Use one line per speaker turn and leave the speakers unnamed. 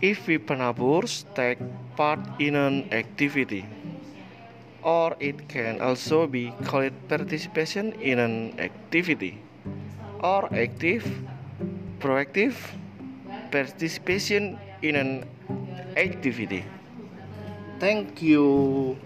if we penaburs take part in an activity. Or it can also be called participation in an activity. Or active, proactive participation in an activity. Thank you.